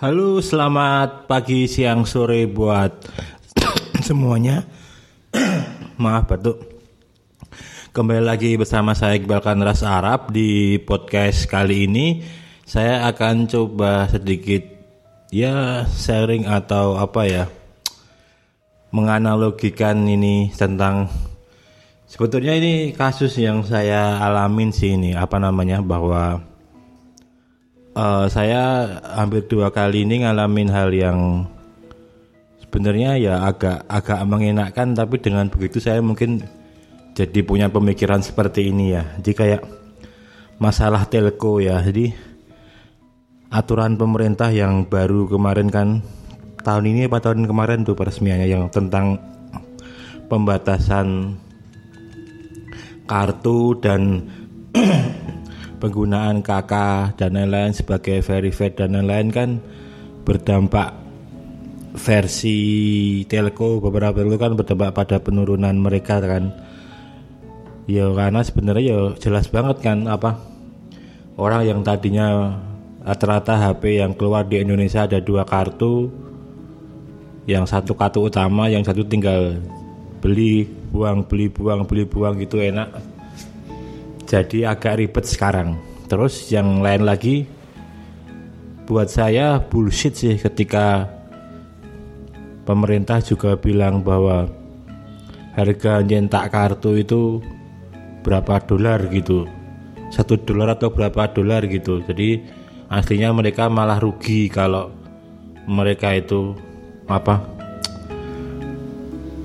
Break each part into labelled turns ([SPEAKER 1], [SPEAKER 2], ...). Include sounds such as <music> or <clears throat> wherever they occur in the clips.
[SPEAKER 1] Halo, selamat pagi, siang, sore buat <coughs> semuanya. <coughs> Maaf batuk. Kembali lagi bersama saya Iqbal Kanras Arab di podcast kali ini. Saya akan coba sedikit ya sharing atau apa ya menganalogikan ini tentang sebetulnya ini kasus yang saya alamin sih ini apa namanya bahwa uh, saya hampir dua kali ini ngalamin hal yang sebenarnya ya agak agak mengenakkan tapi dengan begitu saya mungkin jadi punya pemikiran seperti ini ya. Jadi kayak masalah telco ya. Jadi aturan pemerintah yang baru kemarin kan tahun ini apa tahun kemarin tuh peresmiannya yang tentang pembatasan kartu dan <clears throat> penggunaan KK dan lain-lain sebagai verified dan lain-lain kan berdampak versi telco beberapa itu kan berdampak pada penurunan mereka kan. Ya karena sebenarnya ya jelas banget kan apa orang yang tadinya rata-rata HP yang keluar di Indonesia ada dua kartu yang satu kartu utama yang satu tinggal beli buang beli buang beli buang gitu enak jadi agak ribet sekarang. Terus yang lain lagi buat saya bullshit sih ketika pemerintah juga bilang bahwa harga nyentak kartu itu berapa dolar gitu. Satu dolar atau berapa dolar gitu. Jadi aslinya mereka malah rugi kalau mereka itu apa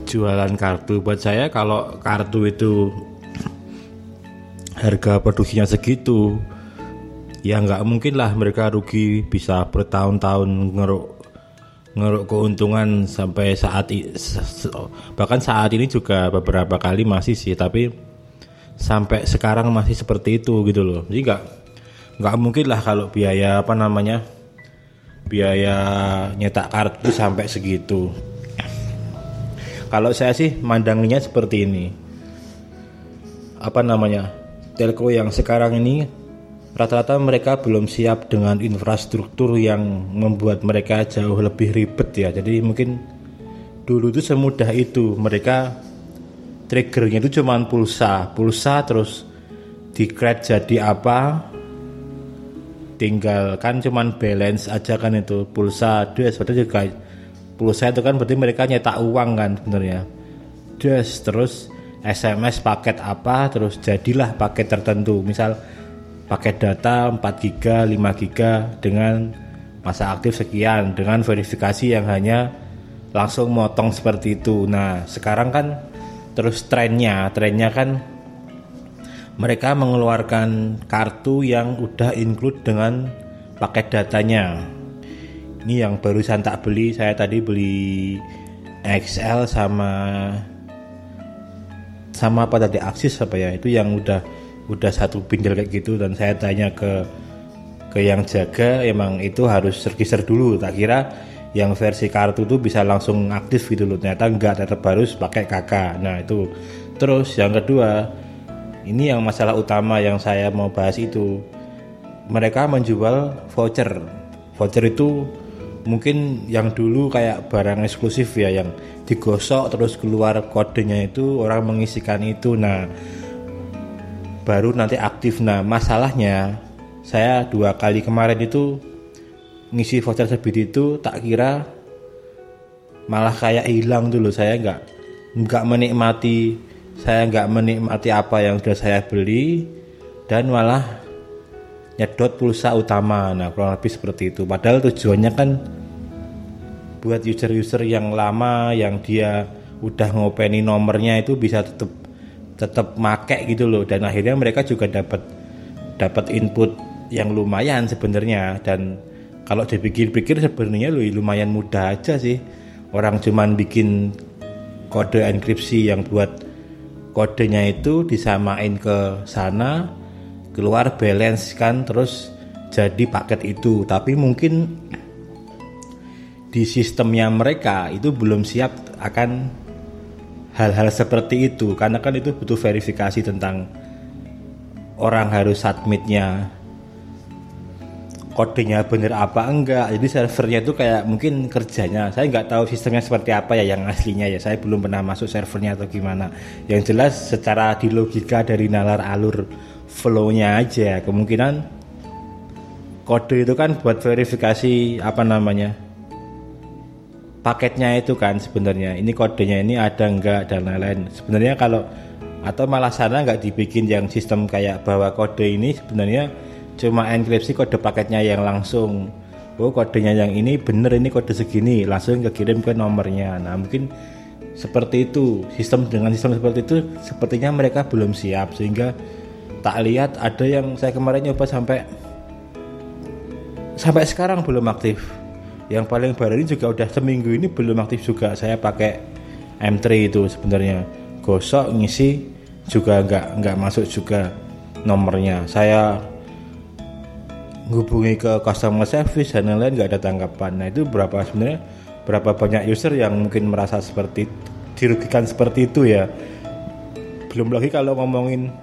[SPEAKER 1] jualan kartu. Buat saya kalau kartu itu harga produksinya segitu ya nggak mungkin lah mereka rugi bisa bertahun-tahun ngeruk ngeruk keuntungan sampai saat bahkan saat ini juga beberapa kali masih sih tapi sampai sekarang masih seperti itu gitu loh. Jadi nggak nggak mungkin lah kalau biaya apa namanya biaya nyetak kartu sampai segitu. Kalau saya sih mandangnya seperti ini. Apa namanya telco yang sekarang ini rata-rata mereka belum siap dengan infrastruktur yang membuat mereka jauh lebih ribet ya. Jadi mungkin dulu itu semudah itu. Mereka triggernya itu cuma pulsa, pulsa terus di jadi apa? Tinggal kan cuman balance aja kan itu. Pulsa dia sebetulnya juga pulsa itu kan berarti mereka nyetak uang kan sebenarnya. Des terus SMS paket apa terus jadilah paket tertentu. Misal paket data 4 GB 5 GB dengan masa aktif sekian dengan verifikasi yang hanya langsung motong seperti itu. Nah sekarang kan terus trennya. Trennya kan mereka mengeluarkan kartu yang udah include dengan paket datanya. Ini yang barusan tak beli. Saya tadi beli XL sama sama apa tadi aksis apa ya itu yang udah udah satu bindel kayak gitu. Dan saya tanya ke ke yang jaga emang itu harus register dulu. Tak kira yang versi kartu itu bisa langsung aktif gitu loh. Ternyata enggak tetap harus pakai kakak nah itu. Terus yang kedua ini yang masalah utama yang saya mau bahas itu. Mereka menjual voucher. Voucher itu mungkin yang dulu kayak barang eksklusif ya yang digosok terus keluar kodenya itu orang mengisikan itu. Nah baru nanti aktif. Nah masalahnya saya dua kali kemarin itu ngisi voucher sebit itu tak kira malah kayak hilang dulu saya nggak nggak menikmati saya nggak menikmati apa yang sudah saya beli dan malah nyedot pulsa utama. Nah kurang lebih seperti itu. Padahal tujuannya kan buat user-user yang lama yang dia udah ngopeni nomornya itu bisa tetap tetap make gitu loh. Dan akhirnya mereka juga dapat dapat input yang lumayan sebenarnya. Dan kalau dipikir-pikir sebenarnya lumayan mudah aja sih. Orang cuman bikin kode enkripsi yang buat kodenya itu disamain ke sana keluar balance kan terus jadi paket itu. Tapi mungkin di sistemnya mereka itu belum siap akan hal-hal seperti itu. Karena kan itu butuh verifikasi tentang orang harus submitnya kodenya bener apa enggak. Jadi servernya itu kayak mungkin kerjanya saya nggak tahu sistemnya seperti apa ya yang aslinya ya. Saya belum pernah masuk servernya atau gimana. Yang jelas secara di logika dari nalar alur flownya aja kemungkinan kode itu kan buat verifikasi apa namanya paketnya itu kan sebenarnya. Ini kodenya ini ada enggak dan lain-lain. Sebenarnya kalau atau malah sana nggak dibikin yang sistem kayak bahwa kode ini sebenarnya cuma enkripsi kode paketnya yang langsung. Oh kodenya yang ini bener ini kode segini langsung kekirim ke nomornya. Nah mungkin seperti itu sistem dengan sistem seperti itu sepertinya mereka belum siap. Sehingga tak lihat ada yang saya kemarin nyoba sampai sampai sekarang belum aktif yang paling baru ini juga udah seminggu ini belum aktif juga saya pakai M3 itu sebenarnya gosok ngisi juga nggak nggak masuk juga nomornya saya hubungi ke customer service dan lain-lain nggak ada tanggapan. Nah itu berapa sebenarnya berapa banyak user yang mungkin merasa seperti dirugikan seperti itu ya. Belum lagi kalau ngomongin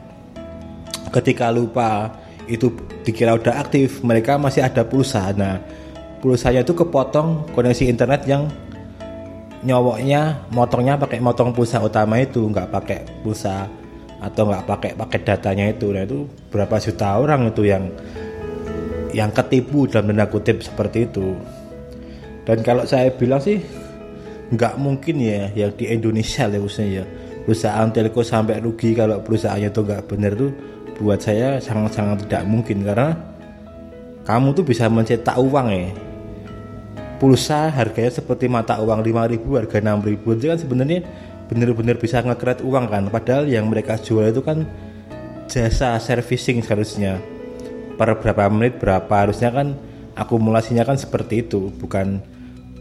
[SPEAKER 1] ketika lupa itu dikira udah aktif, mereka masih ada pulsa. Nah pulsanya itu kepotong koneksi internet yang nyowoknya motornya pakai motong pulsa utama itu nggak pakai pulsa atau nggak pakai paket datanya itu. Nah itu berapa juta orang itu yang yang ketipu dalam tanda kutip seperti itu. Dan kalau saya bilang sih nggak mungkin ya yang di Indonesia ya khususnya ya. Perusahaan telco sampai rugi kalau perusahaannya itu nggak benar tuh buat saya sangat-sangat tidak mungkin. Karena kamu tuh bisa mencetak uang ya pulsa harganya seperti mata uang 5000 harga 6000 itu kan sebenarnya benar-benar bisa ngekret uang kan. Padahal yang mereka jual itu kan jasa servicing seharusnya. Per berapa menit berapa harusnya kan akumulasinya kan seperti itu. Bukan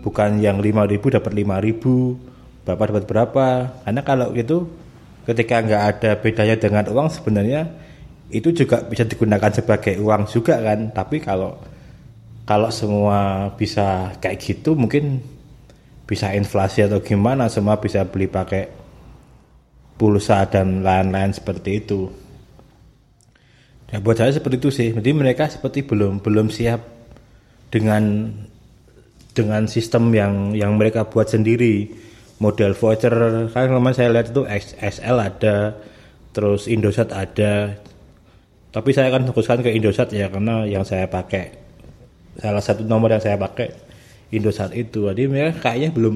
[SPEAKER 1] bukan yang 5000 dapat 5000 berapa dapat berapa. Karena kalau gitu ketika nggak ada bedanya dengan uang sebenarnya itu juga bisa digunakan sebagai uang juga kan. Tapi kalau kalau semua bisa kayak gitu mungkin bisa inflasi atau gimana semua bisa beli pakai pulsa dan lain-lain seperti itu. Ya buat saya seperti itu sih. Jadi mereka seperti belum belum siap dengan dengan sistem yang yang mereka buat sendiri. Model voucher kan kemarin saya lihat itu XL ada terus Indosat ada. Tapi saya akan fokuskan ke Indosat ya karena yang saya pakai salah satu nomor yang saya pakai Indosat itu. Jadi mereka kayaknya belum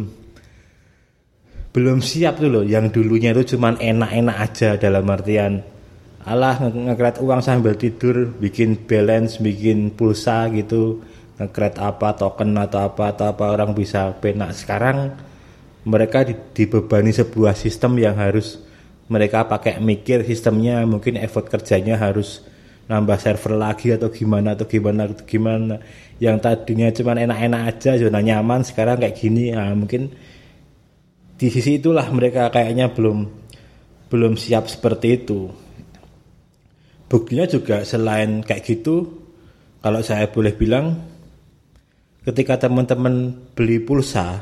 [SPEAKER 1] belum siap tuh loh. Yang dulunya itu cuman enak-enak aja dalam artian alah ngekret uang sambil tidur bikin balance bikin pulsa gitu ngekret apa token atau apa atau apa orang bisa penak sekarang mereka dibebani sebuah sistem yang harus mereka pakai mikir sistemnya. Mungkin effort kerjanya harus nambah server lagi atau gimana atau gimana atau gimana yang tadinya cuma enak-enak aja zona nyaman sekarang kayak gini. Nah, mungkin di sisi itulah mereka kayaknya belum belum siap seperti itu. Buktinya juga selain kayak gitu kalau saya boleh bilang ketika teman-teman beli pulsa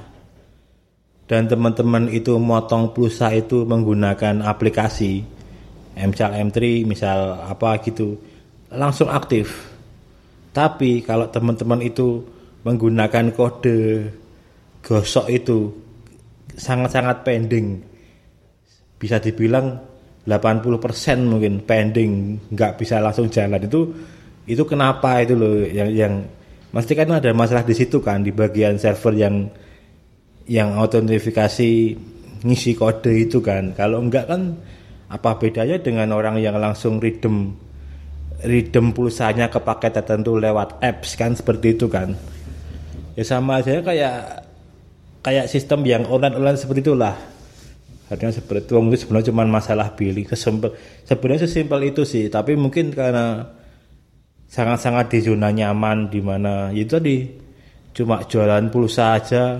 [SPEAKER 1] dan teman-teman itu motong pulsa itu menggunakan aplikasi misal M3 misal apa gitu langsung aktif tapi kalau teman-teman itu menggunakan kode gosok itu sangat-sangat pending. Bisa dibilang 80% mungkin pending nggak bisa langsung jalan. Itu itu kenapa itu loh yang yang mesti kan ada masalah di situ kan di bagian server yang yang autentifikasi ngisi kode itu kan. Kalau enggak kan apa bedanya dengan orang yang langsung redeem redeem pulsanya ke paket tertentu lewat apps kan seperti itu kan ya sama aja kayak kayak sistem yang online online seperti itulah Artinya seperti itu mungkin sebenarnya cuma masalah billing. Sesimpel, sebenarnya sesimpel itu sih, tapi mungkin karena sangat-sangat di zona nyaman di mana ya itu tadi cuma jualan pulsa aja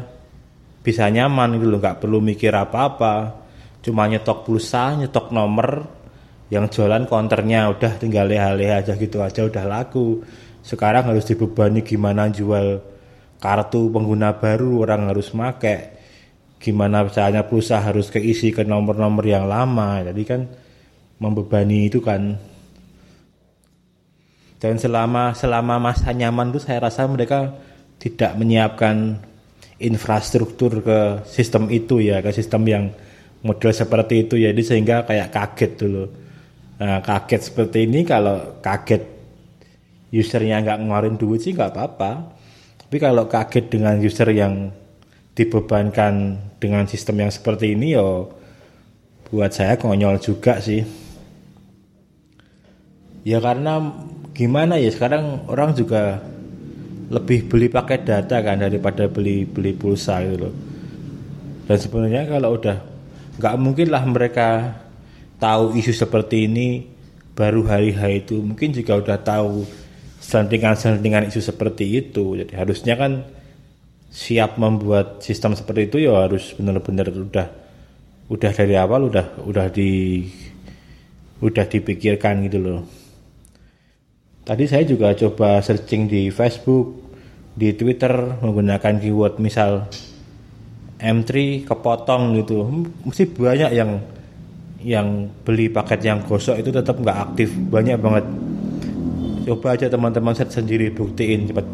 [SPEAKER 1] bisa nyaman gitu loh, nggak perlu mikir apa-apa. Cuma nyetok pulsa, nyetok nomor, yang jualan konternya udah tinggal leha-leha aja gitu aja udah laku. Sekarang harus dibebani gimana jual kartu pengguna baru orang harus make. Gimana caranya pulsa harus keisi ke nomor-nomor yang lama. Jadi kan membebani itu kan. Dan selama selama masa nyaman itu saya rasa mereka tidak menyiapkan infrastruktur ke sistem itu ya ke sistem yang model seperti itu ya. Jadi sehingga kayak kaget dulu nah, kaget seperti ini kalau kaget usernya nggak ngeluarin duit sih nggak apa-apa. Tapi kalau kaget dengan user yang dibebankan dengan sistem yang seperti ini yo buat saya konyol juga sih. Ya karena gimana ya sekarang orang juga lebih beli pakai data kan daripada beli beli pulsa gitu loh. Dan sebenarnya kalau udah nggak mungkin lah mereka tahu isu seperti ini baru hari hari itu mungkin juga udah tahu selentingan-selentingan isu seperti itu jadi harusnya kan siap membuat sistem seperti itu ya harus benar-benar udah udah dari awal udah udah di udah dipikirkan gitu loh. Tadi saya juga coba searching di Facebook, di Twitter menggunakan keyword misal M3 kepotong gitu. Mesti banyak yang yang beli paket yang gosok itu tetap nggak aktif. Banyak banget. Coba aja teman-teman set sendiri buktiin cepat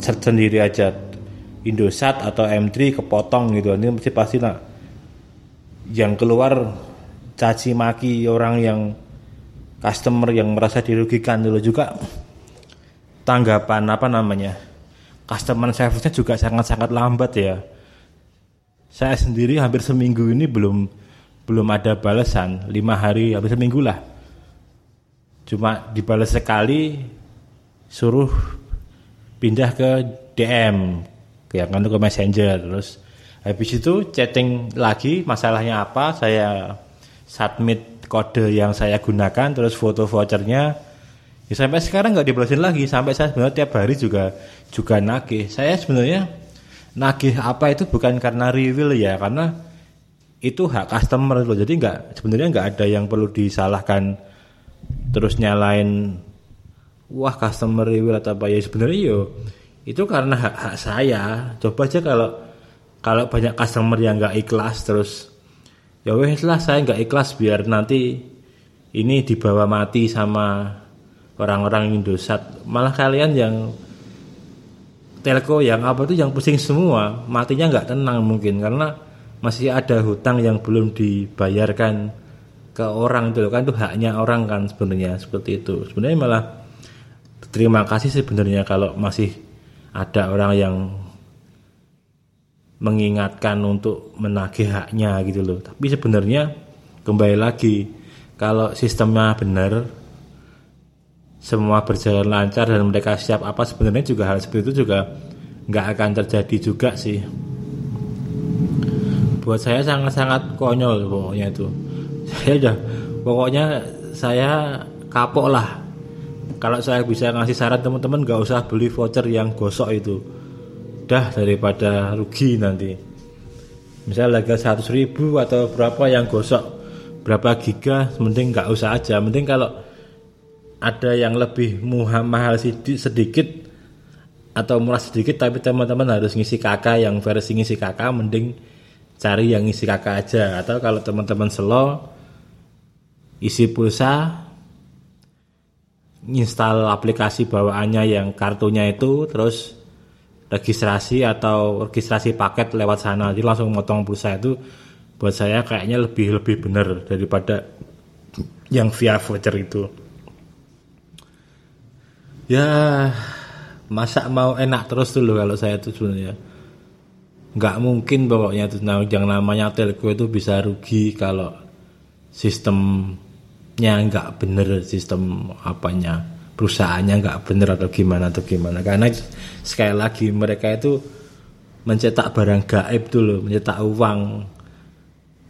[SPEAKER 1] set sendiri aja. Indosat atau M3 kepotong gitu. Ini mesti pasti lah yang keluar caci maki orang yang customer yang merasa dirugikan dulu juga. Tanggapan apa namanya? Customer service-nya juga sangat-sangat lambat ya. Saya sendiri hampir seminggu ini belum belum ada balasan lima hari hampir seminggu lah. Cuma dibalas sekali suruh pindah ke DM ya kan ke messenger. Terus habis itu chatting lagi masalahnya apa saya submit kode yang saya gunakan terus foto vouchernya. Ya sampai sekarang nggak dibalasin lagi sampai saya sebenarnya tiap hari juga juga nagih. Saya sebenarnya nagih apa itu bukan karena reveal ya karena itu hak customer loh. Jadi nggak sebenarnya nggak ada yang perlu disalahkan terus nyalain wah customer reveal atau apa. Ya sebenarnya yo itu karena hak hak saya. Coba aja kalau kalau banyak customer yang nggak ikhlas terus ya wes lah saya nggak ikhlas biar nanti ini dibawa mati sama orang-orang Indosat. Malah kalian yang telco yang apa tuh yang pusing semua matinya nggak tenang mungkin. Karena masih ada hutang yang belum dibayarkan ke orang itu kan itu haknya orang kan sebenarnya seperti itu sebenarnya malah terima kasih sebenarnya kalau masih ada orang yang mengingatkan untuk menagih haknya gitu loh. Tapi sebenarnya kembali lagi kalau sistemnya benar semua berjalan lancar dan mereka siap apa sebenarnya juga hal seperti itu juga nggak akan terjadi juga sih. Buat saya sangat-sangat konyol pokoknya itu. Saya udah pokoknya saya kapok lah. Kalau saya bisa ngasih saran teman-teman gak usah beli voucher yang gosok itu. Dah daripada rugi nanti. Misalnya harga 100 ribu atau berapa yang gosok berapa giga mending nggak usah aja. Mending kalau ada yang lebih muham mahal sedikit atau murah sedikit tapi teman-teman harus ngisi kakak yang versi ngisi kakak mending cari yang ngisi kakak aja. Atau kalau teman-teman slow isi pulsa install aplikasi bawaannya yang kartunya itu terus registrasi atau registrasi paket lewat sana. Jadi langsung motong pulsa itu buat saya kayaknya lebih lebih benar daripada yang via voucher itu. Ya masa mau enak terus dulu kalau saya itu sebenarnya nggak mungkin pokoknya itu yang namanya telco itu bisa rugi kalau sistem nya nggak bener sistem apanya perusahaannya nggak bener atau gimana atau gimana. Karena sekali lagi mereka itu mencetak barang gaib dulu mencetak uang.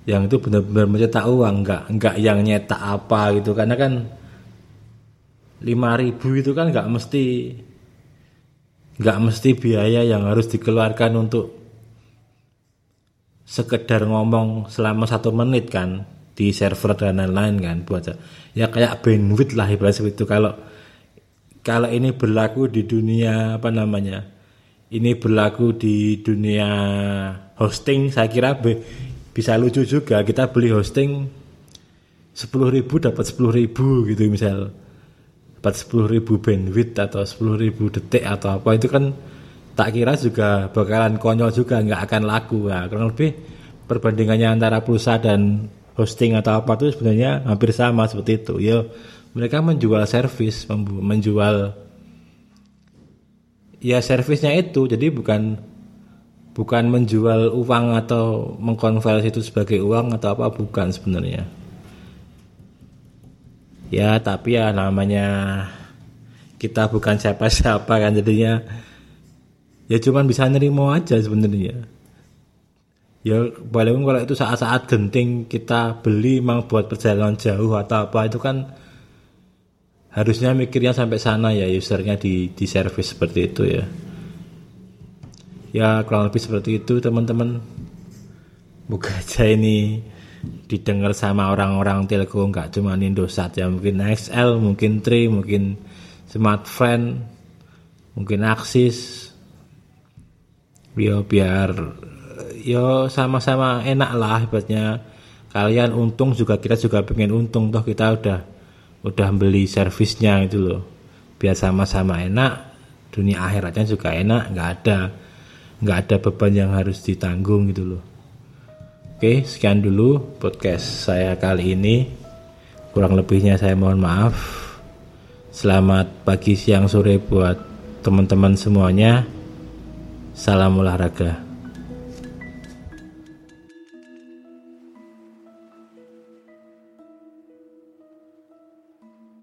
[SPEAKER 1] Yang itu benar-benar mencetak uang nggak nggak yang nyetak apa gitu. Karena kan lima ribu itu kan nggak mesti nggak mesti biaya yang harus dikeluarkan untuk sekedar ngomong selama satu menit kan di server dan lain-lain kan buat ya kayak bandwidth lah ibarat seperti itu. Kalau kalau ini berlaku di dunia apa namanya ini berlaku di dunia hosting saya kira be, bisa lucu juga. Kita beli hosting sepuluh ribu dapat sepuluh ribu gitu misal. Dapat 10.000 bandwidth atau 10.000 detik atau apa itu kan tak kira juga bakalan konyol juga nggak akan laku. Ya kurang lebih perbandingannya antara pulsa dan hosting atau apa itu sebenarnya hampir sama seperti itu. Ya mereka menjual servis menjual ya servisnya itu jadi bukan bukan menjual uang atau mengkonversi itu sebagai uang atau apa bukan sebenarnya. Ya tapi ya namanya kita bukan siapa-siapa kan jadinya ya cuman bisa nerimo aja sebenarnya ya. Walaupun kalau itu saat-saat genting kita beli memang buat perjalanan jauh atau apa itu kan harusnya mikirnya sampai sana ya usernya di di service seperti itu ya. Ya kurang lebih seperti itu teman-teman. Buka aja ini didengar sama orang-orang telco nggak cuma Indosat ya. Mungkin XL mungkin Tri mungkin Smartfren mungkin Axis yo biar yo sama-sama enak lah hebatnya kalian untung juga kita juga pengen untung toh kita udah udah beli servisnya itu loh biar sama-sama enak dunia akhiratnya juga enak nggak ada nggak ada beban yang harus ditanggung gitu loh Oke, sekian dulu podcast saya kali ini. Kurang lebihnya saya mohon maaf. Selamat pagi, siang, sore buat teman-teman semuanya. Salam olahraga.